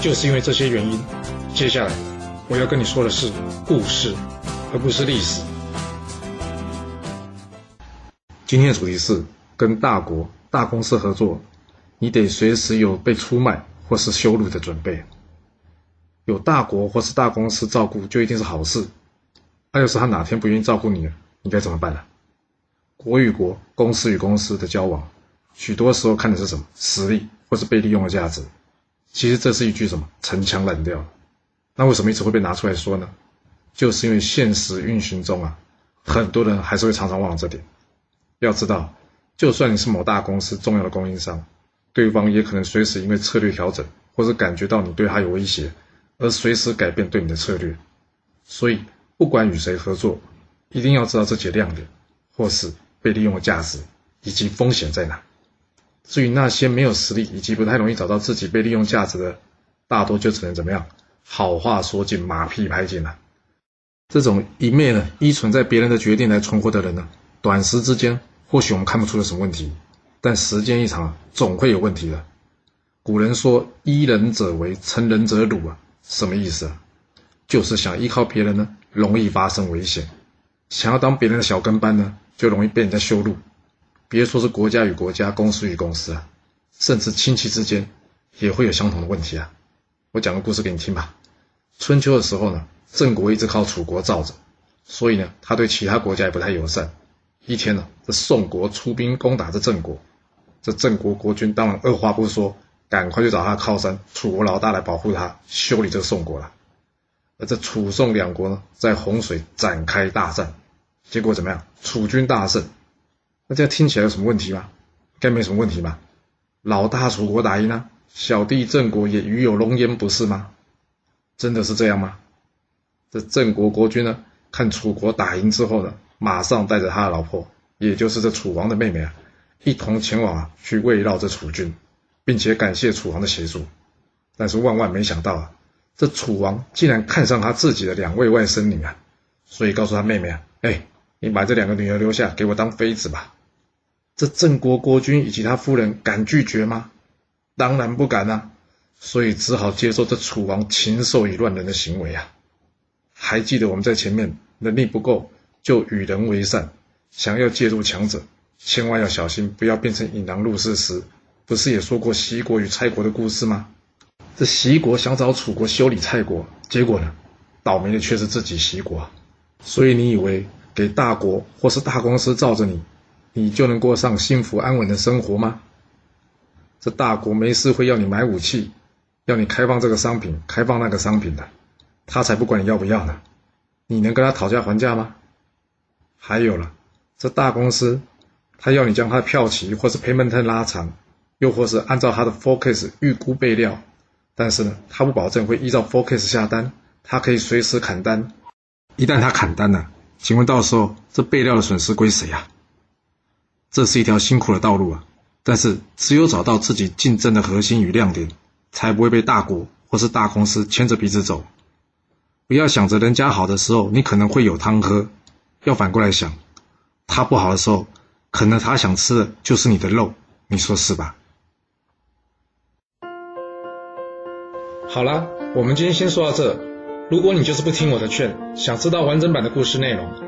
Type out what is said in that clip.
就是因为这些原因，接下来我要跟你说的是故事，而不是历史。今天的主题是跟大国、大公司合作，你得随时有被出卖或是羞辱的准备。有大国或是大公司照顾，就一定是好事。那要是他哪天不愿意照顾你了，你该怎么办呢？国与国、公司与公司的交往，许多时候看的是什么？实力或是被利用的价值。其实这是一句什么陈腔滥调？那为什么一直会被拿出来说呢？就是因为现实运行中啊，很多人还是会常常忘了这点。要知道，就算你是某大公司重要的供应商，对方也可能随时因为策略调整，或者感觉到你对他有威胁，而随时改变对你的策略。所以，不管与谁合作，一定要知道自己的亮点，或是被利用的价值，以及风险在哪。至于那些没有实力以及不太容易找到自己被利用价值的，大多就只能怎么样？好话说尽，马屁拍尽了。这种一昧呢依存在别人的决定来存活的人呢，短时之间或许我们看不出有什么问题，但时间一长，总会有问题的。古人说“依人者为，成人者辱”啊，什么意思啊？就是想依靠别人呢，容易发生危险；想要当别人的小跟班呢，就容易被人家羞辱。别说是国家与国家、公司与公司啊，甚至亲戚之间也会有相同的问题啊。我讲个故事给你听吧。春秋的时候呢，郑国一直靠楚国罩着，所以呢，他对其他国家也不太友善。一天呢，这宋国出兵攻打这郑国，这郑国国君当然二话不说，赶快去找他的靠山楚国老大来保护他，修理这个宋国了。而这楚宋两国呢，在洪水展开大战，结果怎么样？楚军大胜。那这样听起来有什么问题吗？该没什么问题吧？老大楚国打赢了，小弟郑国也与有荣焉，不是吗？真的是这样吗？这郑国国君呢，看楚国打赢之后呢，马上带着他的老婆，也就是这楚王的妹妹啊，一同前往啊去慰劳这楚军，并且感谢楚王的协助。但是万万没想到啊，这楚王竟然看上他自己的两位外甥女啊，所以告诉他妹妹啊，哎，你把这两个女儿留下，给我当妃子吧。这郑国国君以及他夫人敢拒绝吗？当然不敢啊，所以只好接受这楚王禽兽以乱人的行为啊！还记得我们在前面能力不够就与人为善，想要介入强者，千万要小心，不要变成引狼入室时，不是也说过齐国与蔡国的故事吗？这齐国想找楚国修理蔡国，结果呢，倒霉的却是自己齐国。所以你以为给大国或是大公司罩着你？你就能过上幸福安稳的生活吗？这大国没事会要你买武器，要你开放这个商品，开放那个商品的，他才不管你要不要呢。你能跟他讨价还价吗？还有了，这大公司，他要你将他的票期或是 payment 拉长，又或是按照他的 focus 预估备料，但是呢，他不保证会依照 focus 下单，他可以随时砍单。一旦他砍单了，请问到时候这备料的损失归谁呀？这是一条辛苦的道路啊，但是只有找到自己竞争的核心与亮点，才不会被大国或是大公司牵着鼻子走。不要想着人家好的时候，你可能会有汤喝；要反过来想，他不好的时候，可能他想吃的就是你的肉。你说是吧？好啦，我们今天先说到这。如果你就是不听我的劝，想知道完整版的故事内容。